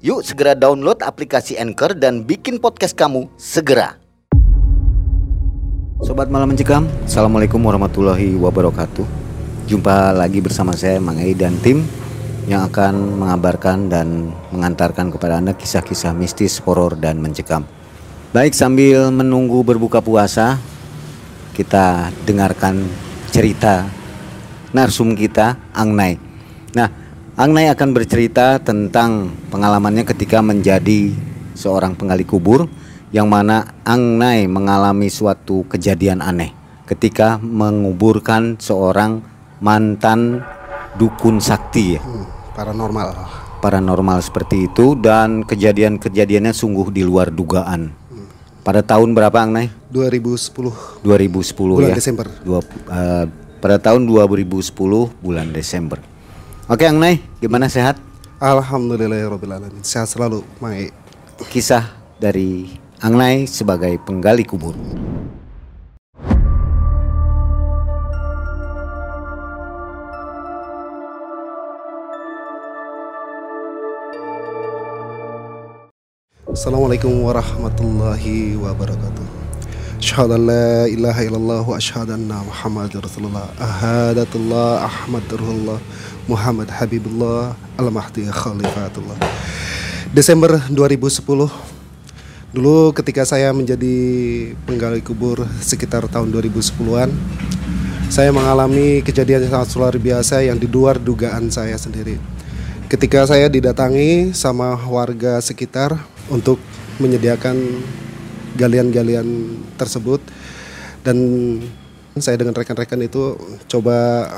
Yuk segera download aplikasi Anchor dan bikin podcast kamu segera. Sobat Malam Mencekam, Assalamualaikum warahmatullahi wabarakatuh. Jumpa lagi bersama saya Mang Ei dan tim yang akan mengabarkan dan mengantarkan kepada Anda kisah-kisah mistis, horor dan mencekam. Baik sambil menunggu berbuka puasa, kita dengarkan cerita narsum kita Angnai. Nah, Angnai akan bercerita tentang pengalamannya ketika menjadi seorang penggali kubur yang mana Angnai mengalami suatu kejadian aneh ketika menguburkan seorang mantan dukun sakti ya. Hmm, paranormal. Paranormal seperti itu dan kejadian-kejadiannya sungguh di luar dugaan. Pada tahun berapa Angnai? 2010 2010 bulan ya. Desember. Dua, eh, pada tahun 2010 bulan Desember. Oke Angnai, gimana sehat? Alhamdulillahirobbilalamin. Sehat selalu, Mai. Kisah dari Angnai sebagai penggali kubur. Assalamualaikum warahmatullahi wabarakatuh. Asyhadu an la ilaha illallah wa asyhadu anna Muhammadar Rasulullah. Ahadatullah Ahmad Rasulullah Muhammad Habibullah Al-Mahdi Khalifatullah. Desember 2010 Dulu ketika saya menjadi penggali kubur sekitar tahun 2010-an Saya mengalami kejadian yang sangat luar biasa yang di luar dugaan saya sendiri Ketika saya didatangi sama warga sekitar untuk menyediakan galian-galian tersebut dan saya dengan rekan-rekan itu coba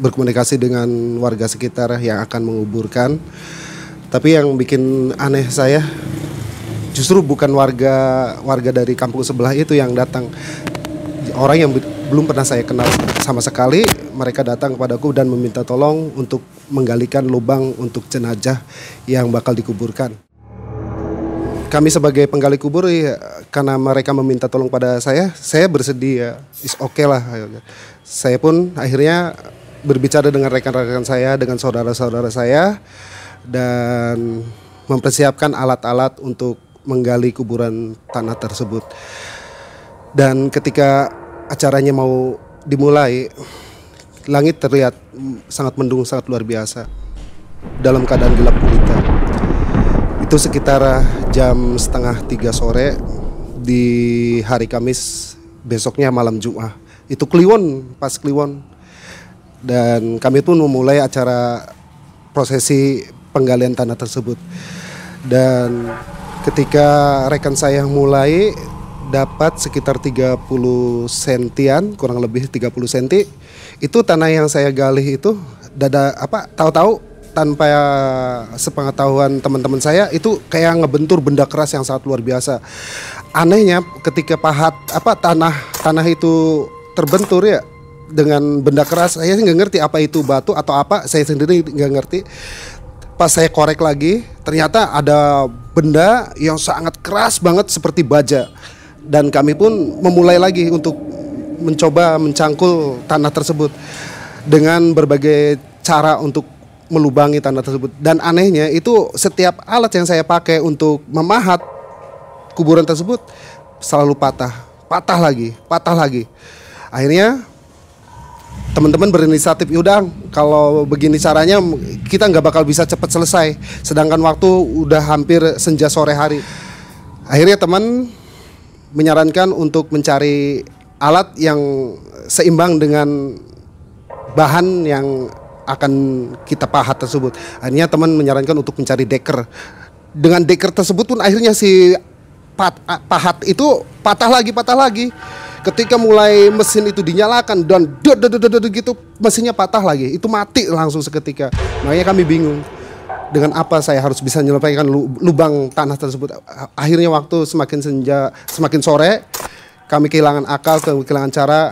berkomunikasi dengan warga sekitar yang akan menguburkan. Tapi yang bikin aneh saya justru bukan warga warga dari kampung sebelah itu yang datang. Orang yang be- belum pernah saya kenal sama sekali, mereka datang kepadaku dan meminta tolong untuk menggalikan lubang untuk jenazah yang bakal dikuburkan. Kami sebagai penggali kubur ya, karena mereka meminta tolong pada saya, saya bersedia. Is oke lah. Saya pun akhirnya berbicara dengan rekan-rekan saya, dengan saudara-saudara saya dan mempersiapkan alat-alat untuk menggali kuburan tanah tersebut. Dan ketika acaranya mau dimulai, langit terlihat sangat mendung, sangat luar biasa. Dalam keadaan gelap gulita. Itu sekitar jam setengah tiga sore di hari Kamis besoknya malam Jumat. Itu Kliwon, pas Kliwon. Dan kami pun memulai acara prosesi penggalian tanah tersebut. Dan ketika rekan saya mulai dapat sekitar 30 sentian, kurang lebih 30 senti. Itu tanah yang saya gali itu dada apa tahu-tahu tanpa sepengetahuan teman-teman saya itu kayak ngebentur benda keras yang sangat luar biasa. Anehnya ketika pahat apa tanah tanah itu terbentur ya dengan benda keras saya nggak ngerti apa itu batu atau apa saya sendiri nggak ngerti pas saya korek lagi ternyata ada benda yang sangat keras banget seperti baja dan kami pun memulai lagi untuk mencoba mencangkul tanah tersebut dengan berbagai cara untuk melubangi tanah tersebut. Dan anehnya itu setiap alat yang saya pakai untuk memahat kuburan tersebut selalu patah. Patah lagi patah lagi. Akhirnya teman-teman berinisiatif yaudah kalau begini caranya kita nggak bakal bisa cepat selesai. Sedangkan waktu udah hampir senja sore hari. Akhirnya teman menyarankan untuk mencari alat yang seimbang dengan bahan yang akan kita pahat tersebut akhirnya teman menyarankan untuk mencari deker dengan deker tersebut pun akhirnya si pat- pahat itu patah lagi patah lagi ketika mulai mesin itu dinyalakan dan gitu mesinnya patah lagi itu mati langsung seketika makanya kami bingung dengan apa saya harus bisa menyelesaikan lubang tanah tersebut. Akhirnya waktu semakin senja, semakin sore, kami kehilangan akal, kehilangan cara.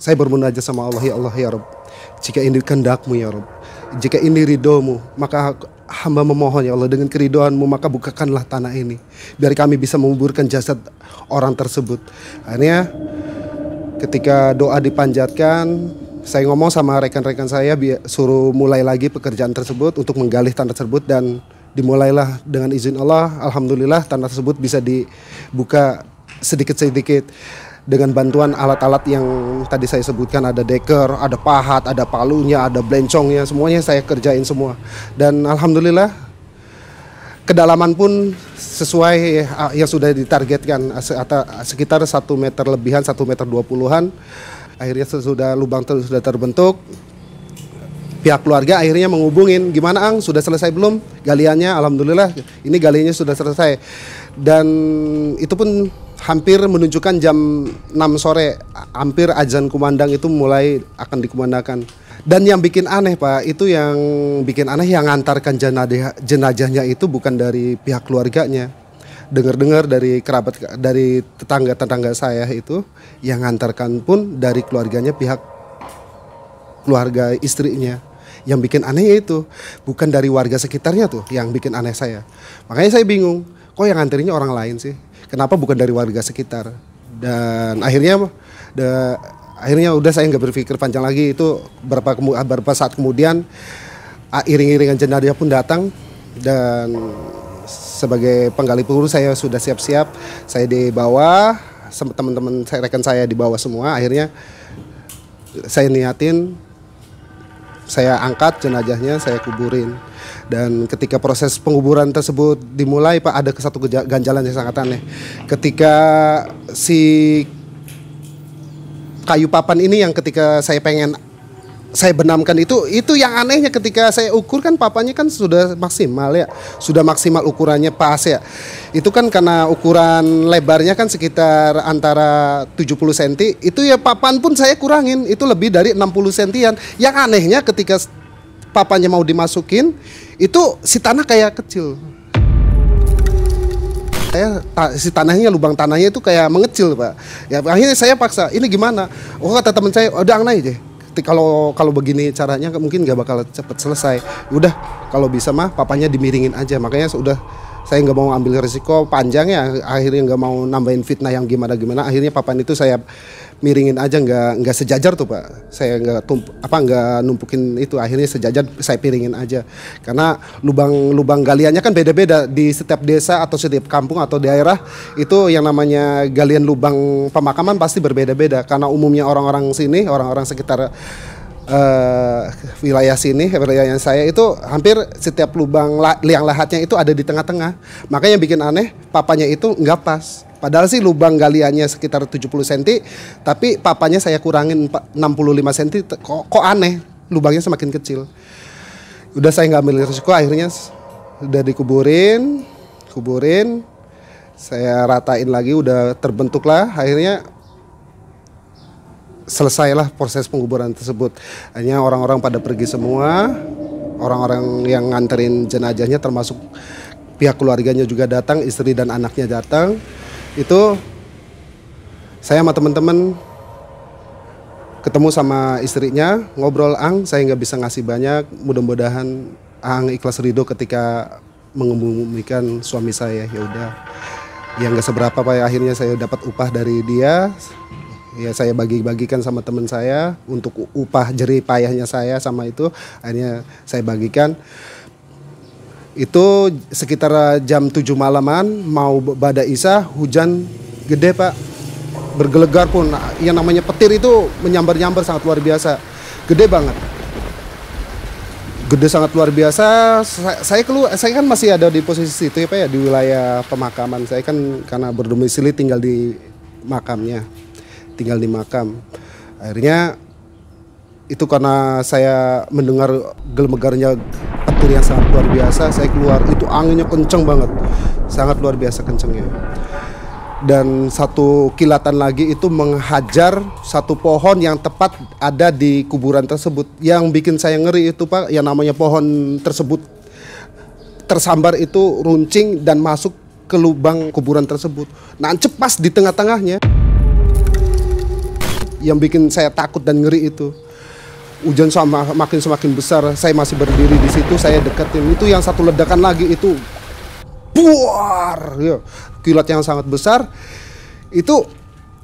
Saya bermunajat sama Allah, ya Allah ya Rob. Jika ini kehendakmu ya Rob, jika ini ridhomu, maka hamba memohon ya Allah dengan keridoanmu maka bukakanlah tanah ini. Biar kami bisa menguburkan jasad orang tersebut. Akhirnya ketika doa dipanjatkan saya ngomong sama rekan-rekan saya suruh mulai lagi pekerjaan tersebut untuk menggali tanah tersebut dan dimulailah dengan izin Allah. Alhamdulillah tanah tersebut bisa dibuka sedikit-sedikit dengan bantuan alat-alat yang tadi saya sebutkan ada deker, ada pahat, ada palunya, ada blencongnya, semuanya saya kerjain semua. Dan alhamdulillah kedalaman pun sesuai yang sudah ditargetkan sekitar satu meter lebihan, satu meter dua puluhan. Akhirnya sudah lubang ter sudah terbentuk. Pihak keluarga akhirnya menghubungin, gimana Ang, sudah selesai belum galiannya? Alhamdulillah, ini galiannya sudah selesai. Dan itu pun hampir menunjukkan jam 6 sore hampir azan kumandang itu mulai akan dikumandangkan. Dan yang bikin aneh pak itu yang bikin aneh yang ngantarkan jenazah jenazahnya itu bukan dari pihak keluarganya. Dengar-dengar dari kerabat dari tetangga-tetangga saya itu yang ngantarkan pun dari keluarganya pihak keluarga istrinya. Yang bikin aneh itu bukan dari warga sekitarnya tuh yang bikin aneh saya. Makanya saya bingung kok yang nganterinnya orang lain sih kenapa bukan dari warga sekitar? Dan akhirnya de, akhirnya udah saya nggak berpikir panjang lagi. Itu berapa beberapa saat kemudian iring-iringan jenazah pun datang. Dan sebagai penggali peluru saya sudah siap-siap. Saya di bawah teman-teman saya rekan saya di bawah semua. Akhirnya saya niatin saya angkat jenazahnya saya kuburin dan ketika proses penguburan tersebut dimulai Pak ada satu ganjalan yang sangat aneh. Ketika si kayu papan ini yang ketika saya pengen saya benamkan itu itu yang anehnya ketika saya ukur kan papannya kan sudah maksimal ya. Sudah maksimal ukurannya pas ya. Itu kan karena ukuran lebarnya kan sekitar antara 70 cm itu ya papan pun saya kurangin itu lebih dari 60 cm yang anehnya ketika papanya mau dimasukin itu si tanah kayak kecil. Saya si tanahnya lubang tanahnya itu kayak mengecil pak. Ya akhirnya saya paksa ini gimana? Oh kata teman saya udah oh, angna kalau kalau begini caranya mungkin nggak bakal cepet selesai. Udah kalau bisa mah papanya dimiringin aja. Makanya sudah saya nggak mau ambil risiko panjang ya akhirnya nggak mau nambahin fitnah yang gimana gimana. Akhirnya papan itu saya miringin aja nggak nggak sejajar tuh pak. Saya nggak apa nggak numpukin itu akhirnya sejajar saya piringin aja. Karena lubang lubang galiannya kan beda-beda. Di setiap desa atau setiap kampung atau daerah itu yang namanya galian lubang pemakaman pasti berbeda-beda. Karena umumnya orang-orang sini orang-orang sekitar uh, wilayah sini wilayah yang saya itu hampir setiap lubang liang lahatnya itu ada di tengah-tengah makanya yang bikin aneh papanya itu nggak pas Padahal sih lubang galiannya sekitar 70 cm, tapi papanya saya kurangin 65 cm. Kok, kok aneh, lubangnya semakin kecil. Udah saya nggak ambil risiko, akhirnya udah dikuburin, kuburin. Saya ratain lagi, udah terbentuk lah. Akhirnya selesailah proses penguburan tersebut. Hanya orang-orang pada pergi semua, orang-orang yang nganterin jenazahnya termasuk pihak keluarganya juga datang, istri dan anaknya datang. Itu saya sama teman-teman ketemu sama istrinya ngobrol ang saya nggak bisa ngasih banyak mudah-mudahan ang ikhlas ridho ketika mengemumikan suami saya. Ya udah. Yang nggak seberapa pak akhirnya saya dapat upah dari dia ya saya bagi-bagikan sama teman saya untuk upah jerih payahnya saya sama itu. Akhirnya saya bagikan. Itu sekitar jam 7 malaman mau pada isa hujan gede pak. Bergelegar pun yang namanya petir itu menyambar-nyambar sangat luar biasa. Gede banget. Gede sangat luar biasa. Saya, saya keluar saya kan masih ada di posisi itu ya pak ya di wilayah pemakaman. Saya kan karena berdomisili tinggal di makamnya tinggal di makam akhirnya itu karena saya mendengar gelemegarnya petir yang sangat luar biasa saya keluar itu anginnya kenceng banget sangat luar biasa kencengnya dan satu kilatan lagi itu menghajar satu pohon yang tepat ada di kuburan tersebut yang bikin saya ngeri itu pak yang namanya pohon tersebut tersambar itu runcing dan masuk ke lubang kuburan tersebut. Nancep pas di tengah-tengahnya. Yang bikin saya takut dan ngeri itu. Hujan sama makin semakin besar, saya masih berdiri di situ, saya deketin. Itu yang satu ledakan lagi itu buar, ya. Kilat yang sangat besar. Itu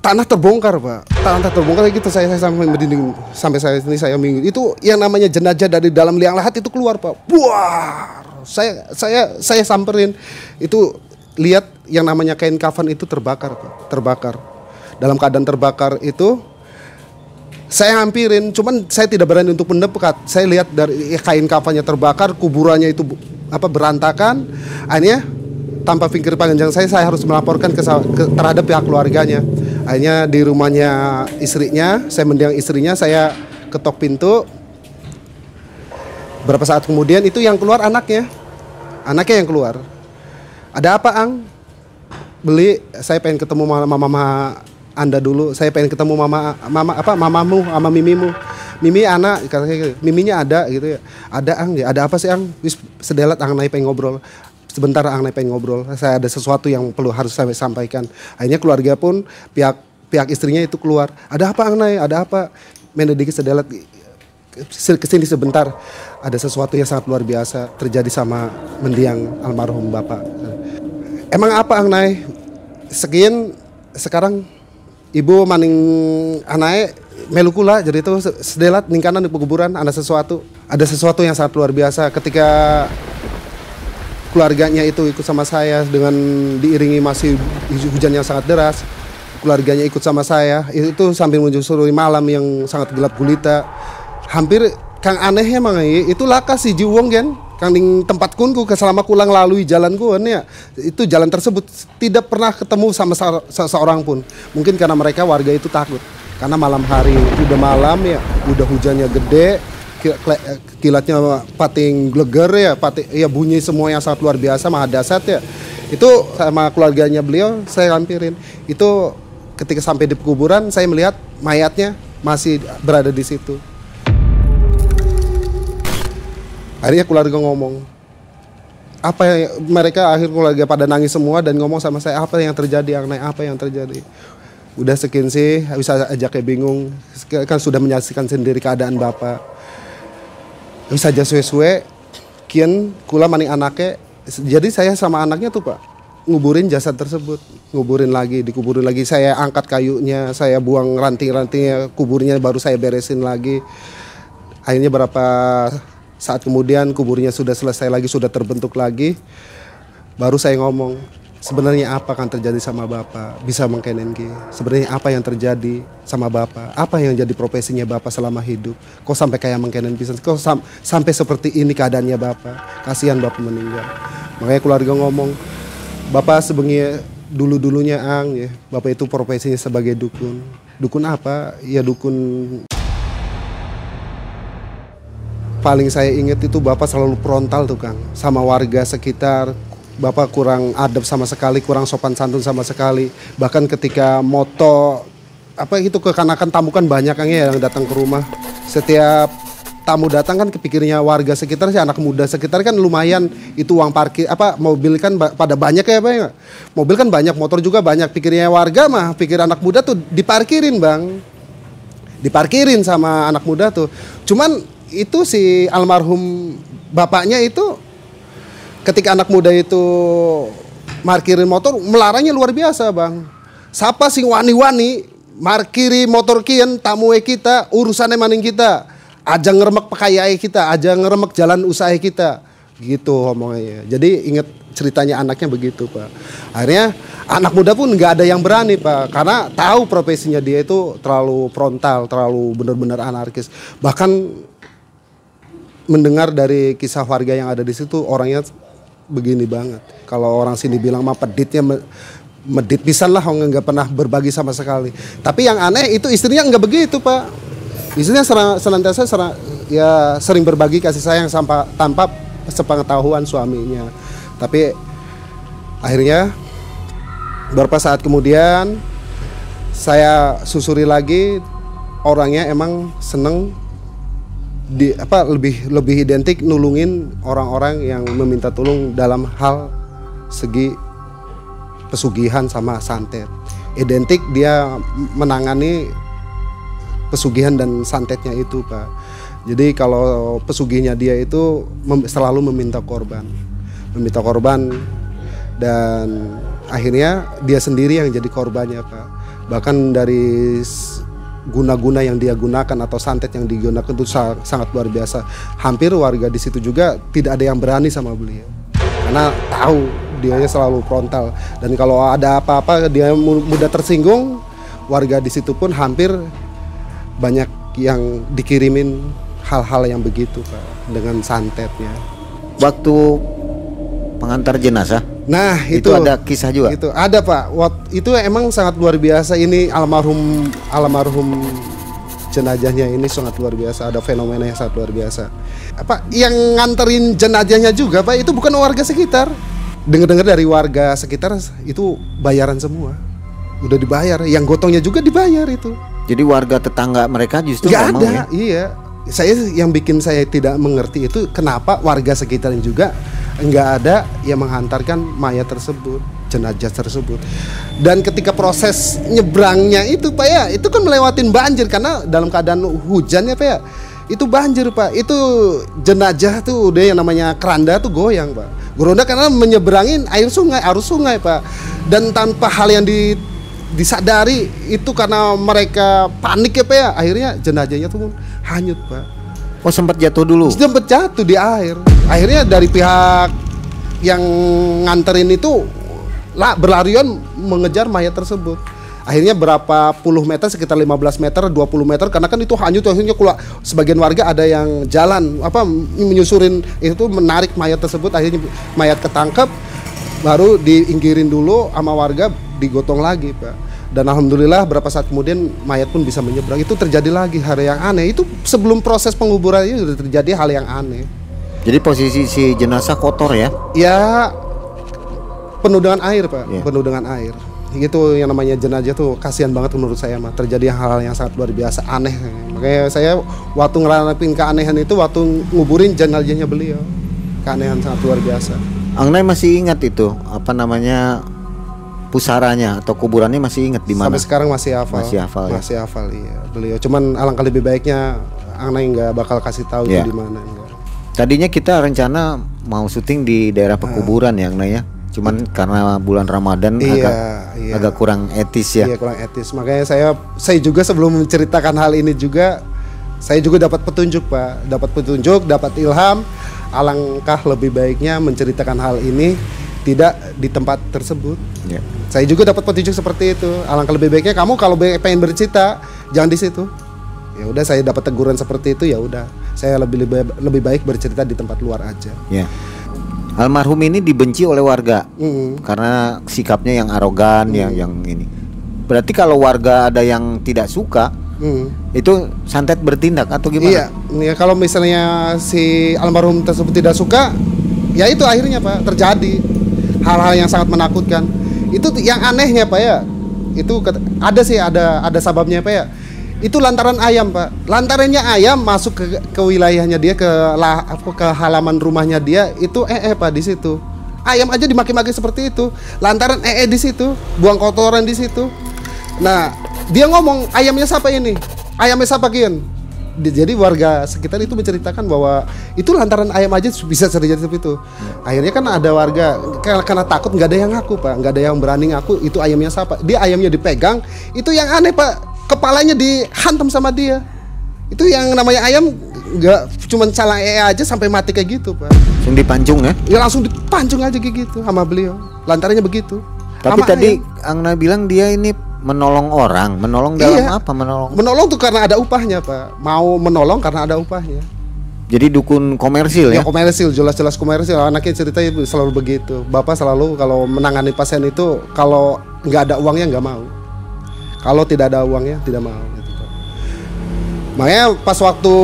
tanah terbongkar pak tanah terbongkar gitu saya, saya sampai berdinding sampai saya ini saya minggu itu yang namanya jenazah dari dalam liang lahat itu keluar pak buar saya saya saya samperin itu lihat yang namanya kain kafan itu terbakar pak terbakar dalam keadaan terbakar itu saya hampirin cuman saya tidak berani untuk mendekat. Saya lihat dari kain kafannya terbakar kuburannya itu apa berantakan. Akhirnya tanpa pikir panjang saya saya harus melaporkan ke, ke terhadap pihak keluarganya. Akhirnya di rumahnya istrinya saya mendiang istrinya saya ketok pintu. Berapa saat kemudian itu yang keluar anaknya. Anaknya yang keluar. Ada apa ang? Beli saya pengen ketemu mama mama anda dulu. Saya pengen ketemu mama mama apa mamamu sama mimimu. Mimi anak katanya gitu. miminya ada gitu ya. Ada ang ya. Ada apa sih ang? Wis sedelat ang naik pengen ngobrol. Sebentar ang naik pengen ngobrol. Saya ada sesuatu yang perlu harus saya sampaikan. Akhirnya keluarga pun pihak pihak istrinya itu keluar. Ada apa ang naik ada apa? Mendediki sedelat. Ke sini sebentar. Ada sesuatu yang sangat luar biasa terjadi sama mendiang almarhum bapak. Emang apa ang naik sekian sekarang ibu maning anai melukula jadi itu sedelat ningkanan di pekuburan ada sesuatu ada sesuatu yang sangat luar biasa. Ketika keluarganya itu ikut sama saya dengan diiringi masih hujan yang sangat deras keluarganya ikut sama saya itu sambil menyusuri malam yang sangat gelap gulita. Hampir kang aneh emang itu laka si jiwong kan kang di tempat kunku selama kulang lalui jalan ku ya itu jalan tersebut tidak pernah ketemu sama seseorang pun mungkin karena mereka warga itu takut karena malam hari udah malam ya udah hujannya gede kilatnya pating gleger ya, pating ya bunyi semua yang sangat luar biasa maha dasar ya. Itu sama keluarganya beliau saya hampirin. Itu ketika sampai di kuburan saya melihat mayatnya masih berada di situ. Akhirnya keluarga ngomong, apa yang mereka akhir keluarga pada nangis semua dan ngomong sama saya apa yang terjadi yang naik apa yang terjadi? Udah sekian sih bisa aja kayak bingung kan sudah menyaksikan sendiri keadaan bapak. Bisa aja suwe-suwe kian kula maning anaknya. Jadi saya sama anaknya tuh pak nguburin jasad tersebut nguburin lagi dikuburin lagi. Saya angkat kayunya saya buang ranting-rantingnya kuburnya baru saya beresin lagi. Akhirnya berapa saat kemudian kuburnya sudah selesai lagi sudah terbentuk lagi baru saya ngomong sebenarnya apa kan terjadi sama Bapak? Bisa mengkenenki sebenarnya apa yang terjadi sama Bapak? Apa yang jadi profesinya Bapak selama hidup? Kok sampai kayak mengkenen bisa kok sam sampai seperti ini keadaannya Bapak? Kasihan Bapak meninggal. Makanya keluarga ngomong Bapak sebenarnya dulu-dulunya ang ya Bapak itu profesinya sebagai dukun. Dukun apa? Ya dukun paling saya ingat itu Bapak selalu frontal tuh Kang sama warga sekitar. Bapak kurang adab sama sekali, kurang sopan santun sama sekali. Bahkan ketika moto apa itu kekanakan tamu kan banyak kan ya yang datang ke rumah. Setiap tamu datang kan kepikirnya warga sekitar sih anak muda sekitar kan lumayan. Itu uang parkir apa mobil kan pada banyak ya bang mobil kan banyak motor juga banyak. Pikirnya warga mah pikir anak muda tuh diparkirin bang. Diparkirin sama anak muda tuh. Cuman itu si almarhum bapaknya itu ketika anak muda itu markirin motor melarangnya luar biasa bang. Siapa sih wani-wani markiri motor kian tamu kita urusannya maning kita. Aja ngeremek pakaian kita aja ngeremek jalan usaha kita. Gitu ngomongnya jadi inget ceritanya anaknya begitu pak. Akhirnya anak muda pun nggak ada yang berani pak. Karena tahu profesinya dia itu terlalu frontal terlalu benar-benar anarkis. Bahkan mendengar dari kisah warga yang ada di situ orangnya begini banget. Kalau orang sini bilang mah peditnya medit pisan lah nggak pernah berbagi sama sekali. Tapi yang aneh itu istrinya nggak begitu pak. Istrinya serang, senantiasa serang, ya sering berbagi kasih sayang sampai tanpa sepengetahuan suaminya. Tapi akhirnya beberapa saat kemudian saya susuri lagi orangnya emang seneng di apa lebih lebih identik nulungin orang-orang yang meminta tolong dalam hal segi pesugihan sama santet. Identik dia menangani pesugihan dan santetnya itu, Pak. Jadi kalau pesugihannya dia itu mem selalu meminta korban. Meminta korban dan akhirnya dia sendiri yang jadi korbannya, Pak. Bahkan dari guna-guna yang dia gunakan atau santet yang digunakan itu sangat luar biasa. Hampir warga di situ juga tidak ada yang berani sama beliau. Karena tahu dia selalu frontal dan kalau ada apa-apa dia mudah tersinggung, warga di situ pun hampir banyak yang dikirimin hal-hal yang begitu Pak dengan santetnya. Waktu pengantar jenazah Nah itu, itu, ada kisah juga. Itu ada pak. Wat, itu emang sangat luar biasa. Ini almarhum almarhum jenazahnya ini sangat luar biasa. Ada fenomena yang sangat luar biasa. Apa yang nganterin jenazahnya juga pak? Itu bukan warga sekitar. Dengar-dengar dari warga sekitar itu bayaran semua. Udah dibayar. Yang gotongnya juga dibayar itu. Jadi warga tetangga mereka justru Gak nggak ada. ya? Iya. Saya yang bikin saya tidak mengerti itu kenapa warga sekitar juga nggak ada yang menghantarkan mayat tersebut jenazah tersebut. Dan ketika proses nyebrangnya itu pak ya itu kan melewatin banjir karena dalam keadaan hujan ya pak ya. Itu banjir pak. Itu jenazah tuh udah yang namanya keranda tuh goyang pak. Geronda karena menyeberangin air sungai arus sungai pak. Dan tanpa hal yang di disadari itu karena mereka panik ya pak ya. Akhirnya jenazahnya tuh hanyut pak. Oh sempat jatuh dulu. sempat jatuh di air. Akhirnya dari pihak yang nganterin itu lah berlarian mengejar mayat tersebut. Akhirnya berapa puluh meter sekitar 15 meter, 20 meter karena kan itu hanyut akhirnya keluar. Sebagian warga ada yang jalan apa menyusurin itu menarik mayat tersebut. Akhirnya mayat ketangkep baru diinggirin dulu sama warga digotong lagi, Pak. Dan alhamdulillah berapa saat kemudian mayat pun bisa menyeberang. Itu terjadi lagi hal yang aneh. Itu sebelum proses penguburan itu terjadi hal yang aneh Jadi posisi si jenazah kotor ya? ya penuh dengan air pak Iya. penuh dengan air itu yang namanya jenazah tuh kasihan banget menurut saya mah terjadi hal-hal yang sangat luar biasa aneh makanya saya waktu ngelanapin keanehan itu waktu nguburin jenazahnya beliau keanehan sangat luar biasa Angnai masih ingat itu apa namanya pusaranya atau kuburannya masih ingat di mana? sampai sekarang masih hafal Masih hafal, ya? masih hafal iya beliau cuman alangkah lebih baiknya Angnai nggak bakal kasih tahu itu di mana enggak. Tadinya kita rencana mau syuting di daerah pekuburan ya Angnai ya. Cuman karena bulan Ramadan Iya, agak iya. agak kurang etis ya. Iya kurang etis. Makanya saya saya juga sebelum menceritakan hal ini juga saya juga dapat petunjuk pak, dapat petunjuk, dapat ilham. Alangkah lebih baiknya menceritakan hal ini tidak di tempat tersebut. Ya. Saya juga dapat petunjuk seperti itu. Alangkah lebih baiknya kamu kalau pengen bercerita jangan di situ. Ya udah saya dapat teguran seperti itu ya udah. Saya lebih lebih lebih baik bercerita di tempat luar aja. Ya. Almarhum ini dibenci oleh warga Mm. karena sikapnya yang arogan yang yang ini. Berarti kalau warga ada yang tidak suka, Mm. itu santet bertindak atau gimana? Iya, ya kalau misalnya si almarhum tersebut tidak suka, ya itu akhirnya pak terjadi hal-hal yang sangat menakutkan. Itu yang anehnya pak ya, itu ada sih ada ada sababnya pak ya. Itu lantaran ayam pak, lantarannya ayam masuk ke, ke wilayahnya dia ke lah, ke halaman rumahnya dia itu eh pak di situ. Ayam aja dimaki-maki seperti itu, lantaran eh di situ, buang kotoran di situ. Nah, dia ngomong ayamnya siapa ini? Ayamnya siapa kian? Di- Jadi warga sekitar itu menceritakan bahwa itu lantaran ayam aja bisa terjadi seperti itu. Akhirnya kan ada warga karena takut nggak ada yang ngaku pak, nggak ada yang berani ngaku itu ayamnya siapa. Dia ayamnya dipegang, itu yang aneh pak, kepalanya dihantam sama dia. Itu yang namanya ayam nggak cuman salah ee aja sampai mati kayak gitu pak. Langsung dipancung ya. Ya langsung dipancung aja kayak gitu sama beliau. Lantarannya begitu. Tapi Sama tadi ayam. Angna bilang dia ini menolong orang, menolong dalam Iya. apa menolong? Menolong tuh karena ada upahnya, Pak. Mau menolong karena ada upahnya. Jadi dukun komersil Ya, ya. komersil, jelas-jelas komersil. Anaknya cerita selalu begitu. Bapak selalu kalau menangani pasien itu kalau nggak ada uangnya nggak mau. Kalau tidak ada uangnya tidak mau. Gitu. Makanya pas waktu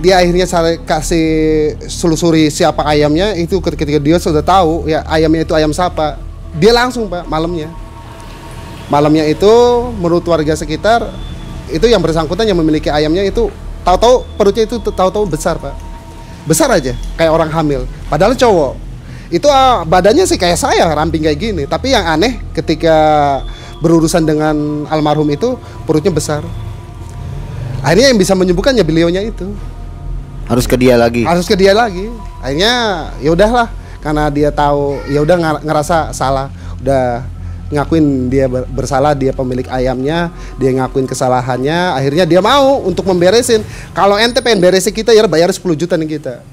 dia akhirnya saya kasih selusuri siapa ayamnya itu ketika dia sudah tahu ya ayamnya itu ayam siapa dia langsung pak malamnya malamnya itu menurut warga sekitar itu yang bersangkutan yang memiliki ayamnya itu tahu-tahu perutnya itu tahu-tahu besar pak besar aja kayak orang hamil padahal cowok itu ah, badannya sih kayak saya ramping kayak gini tapi yang aneh ketika berurusan dengan almarhum itu perutnya besar. Akhirnya yang bisa menyembuhkannya beliaunya itu. Harus ke dia lagi. harus ke dia lagi. Akhirnya ya udahlah karena dia tahu ya udah ngerasa salah. Udah ngakuin dia ber- bersalah dia pemilik ayamnya dia ngakuin kesalahannya akhirnya dia mau untuk memberesin. Kalau ente pengen beresin kita ya bayar 10 juta nih kita.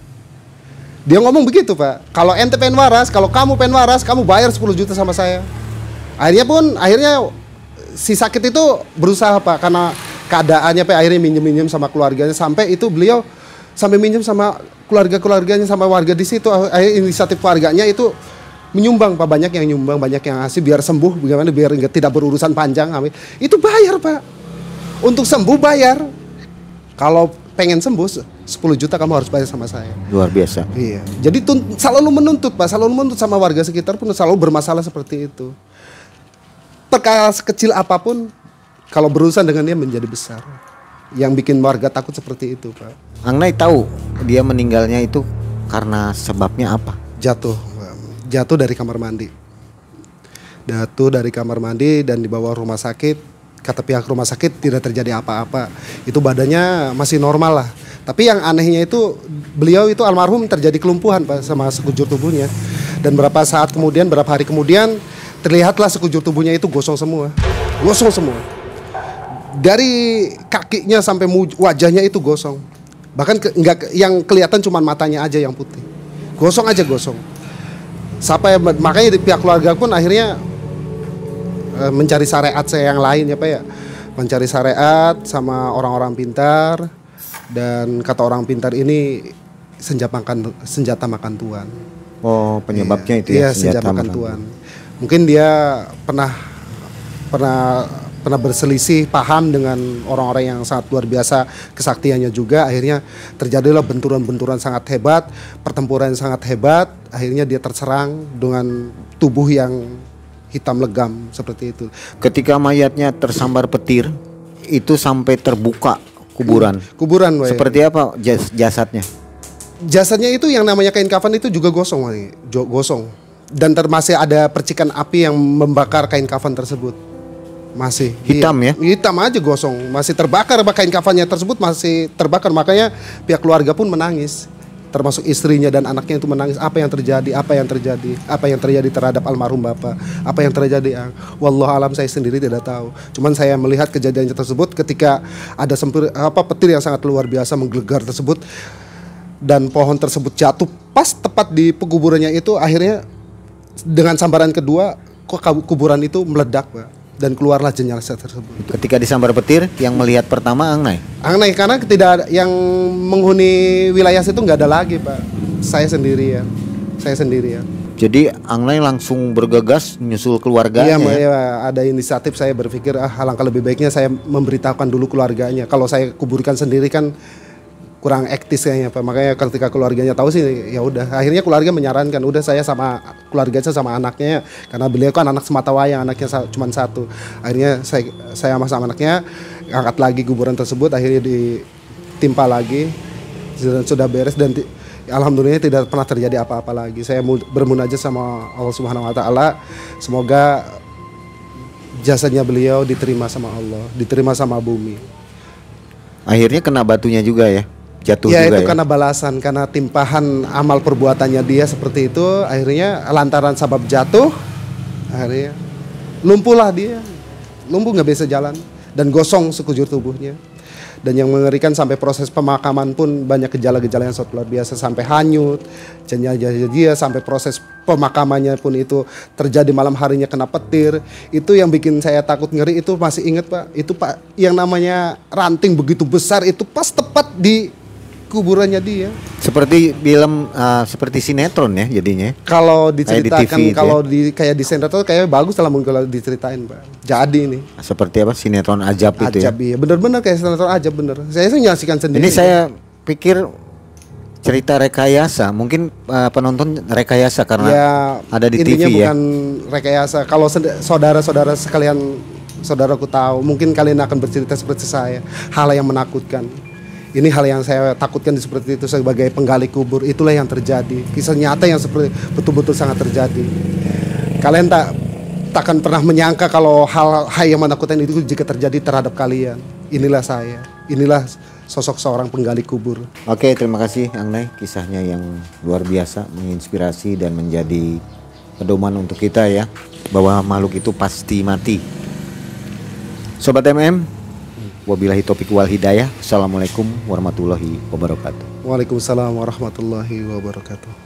Dia ngomong begitu pak. Kalau ente pengen waras kalau kamu pengen waras kamu bayar 10 juta sama saya akhirnya pun akhirnya si sakit itu berusaha pak karena keadaannya pak akhirnya minjem minjem sama keluarganya. Sampai itu beliau sampai minjem sama keluarga keluarganya sama warga di situ. Akhirnya inisiatif warganya itu menyumbang pak. Banyak yang nyumbang banyak yang ngasih biar sembuh bagaimana biar tidak berurusan panjang amin. Itu bayar pak. Untuk sembuh bayar. Kalau pengen sembuh 10 juta kamu harus bayar sama saya. Luar biasa. Iya. Jadi selalu menuntut Pak, selalu menuntut sama warga sekitar pun selalu bermasalah seperti itu. Perkara sekecil apa pun kalau berurusan dengan dia menjadi besar. Yang bikin warga takut seperti itu, Pak. Angnai tahu dia meninggalnya itu karena sebabnya apa? Jatuh, jatuh dari kamar mandi. Jatuh dari kamar mandi dan dibawa rumah sakit. Kata pihak rumah sakit tidak terjadi apa-apa. Itu badannya masih normal lah. Tapi yang anehnya itu beliau itu almarhum terjadi kelumpuhan Pak sama sekujur tubuhnya. Dan berapa saat kemudian, berapa hari kemudian terlihatlah sekujur tubuhnya itu gosong semua. Gosong semua. Dari kakinya sampai wajahnya itu gosong. Bahkan ke, nggak ke- yang kelihatan cuma matanya aja yang putih. Gosong aja gosong. Sampai makanya di pihak keluarga pun akhirnya eh, mencari syariat saya yang lain ya Pak ya. Mencari syariat sama orang-orang pintar dan kata orang pintar ini senjata makan senjata makan tuan. Oh, penyebabnya itu Iya, ya senjata makan tuan. Mungkin dia pernah pernah pernah berselisih paham dengan orang-orang yang sangat luar biasa kesaktiannya juga akhirnya terjadilah benturan-benturan sangat hebat pertempuran yang sangat hebat akhirnya dia terserang dengan tubuh yang hitam legam seperti itu Ketika mayatnya tersambar petir, itu sampai terbuka kuburan. kuburan Wei. Seperti apa jas- jasadnya? jasadnya itu yang namanya kain kafan itu juga gosong. Jo- gosong dan termasih ada percikan api yang membakar kain kafan tersebut. Masih Hitam Iya. hitam aja gosong. Masih terbakar kain kafannya tersebut masih terbakar. Makanya pihak keluarga pun menangis. Termasuk istrinya dan anaknya itu menangis. Apa yang terjadi? Apa yang terjadi? Apa yang terjadi terhadap almarhum bapak? Apa yang terjadi ah, wallah alam saya sendiri tidak tahu. Cuman saya melihat kejadian tersebut ketika ada sempir apa petir yang sangat luar biasa menggelegar tersebut. Dan pohon tersebut jatuh pas tepat di pekuburannya itu akhirnya dengan sambaran kedua kok kuburan itu meledak Pak dan keluarlah jenazah tersebut. Ketika disambar petir, yang melihat pertama Angnai. Aneh karena tidak ada yang menghuni wilayah situ nggak ada lagi Pak. Saya sendiri ya. Saya sendiri ya. Jadi Angnai langsung bergegas menyusul keluarganya. Iya, ya? ya, ada inisiatif saya berpikir ah alangkah lebih baiknya saya memberitahukan dulu keluarganya. Kalau saya kuburkan sendiri kan kurang etis kayaknya Pak. Makanya ketika keluarganya tahu sih ya udah. Akhirnya keluarga menyarankan udah saya sama keluarga saya sama anaknya karena beliau kan anak semata wayang anaknya cuma satu. Akhirnya saya saya sama sama anaknya angkat lagi kuburan tersebut akhirnya ditimpa lagi sudah, beres dan alhamdulillah tidak pernah terjadi apa-apa lagi. Saya mu- bermunajat sama Allah Subhanahu wa taala semoga jasanya beliau diterima sama Allah, diterima sama bumi. Akhirnya kena batunya juga ya. Jatuh ya juga itu ya. karena balasan karena timpahan amal perbuatannya dia seperti itu. Akhirnya lantaran sebab jatuh akhirnya lumpuhlah dia. Lumpuh nggak bisa jalan dan gosong sekujur tubuhnya. Dan yang mengerikan sampai proses pemakaman pun banyak gejala-gejala yang sangat luar biasa sampai hanyut jenazah dia sampai proses pemakamannya pun itu terjadi malam harinya kena petir. Itu yang bikin saya takut ngeri itu masih inget pak. Itu pak yang namanya ranting begitu besar itu pas tepat di kuburannya dia. Seperti film uh, seperti sinetron ya jadinya. kalau di diceritakan TV itu kalau di kayak di tuh kayak bagus lah mungkin kalau diceritain pak. Jadi ini. Seperti apa? Sinetron ajab itu ya. ajab iya. Bener-bener kayak sinetron ajab bener. Saya sih menyaksikan sendiri Ini saya pikir cerita rekayasa, mungkin uh, penonton rekayasa karena ya ada di intinya TV ya. bukan rekayasa. Kalau saudara-saudara sekalian saudaraku tahu mungkin kalian akan bercerita seperti saya. Hal yang menakutkan Ini hal yang saya takutkan seperti itu sebagai penggali kubur. Itulah yang terjadi. Kisah nyata yang seperti betul-betul sangat terjadi. Kalian tak takkan pernah menyangka kalau hal hal yang menakutkan itu jika terjadi terhadap kalian. Inilah saya. Inilah sosok seorang penggali kubur. Oke, terima kasih Angnai kisahnya yang luar biasa, menginspirasi dan menjadi pedoman untuk kita ya bahwa makhluk itu pasti mati. Sobat MM, wabillahi topik wal hidayah. Assalamualaikum warahmatullahi wabarakatuh. Waalaikumsalam warahmatullahi wabarakatuh.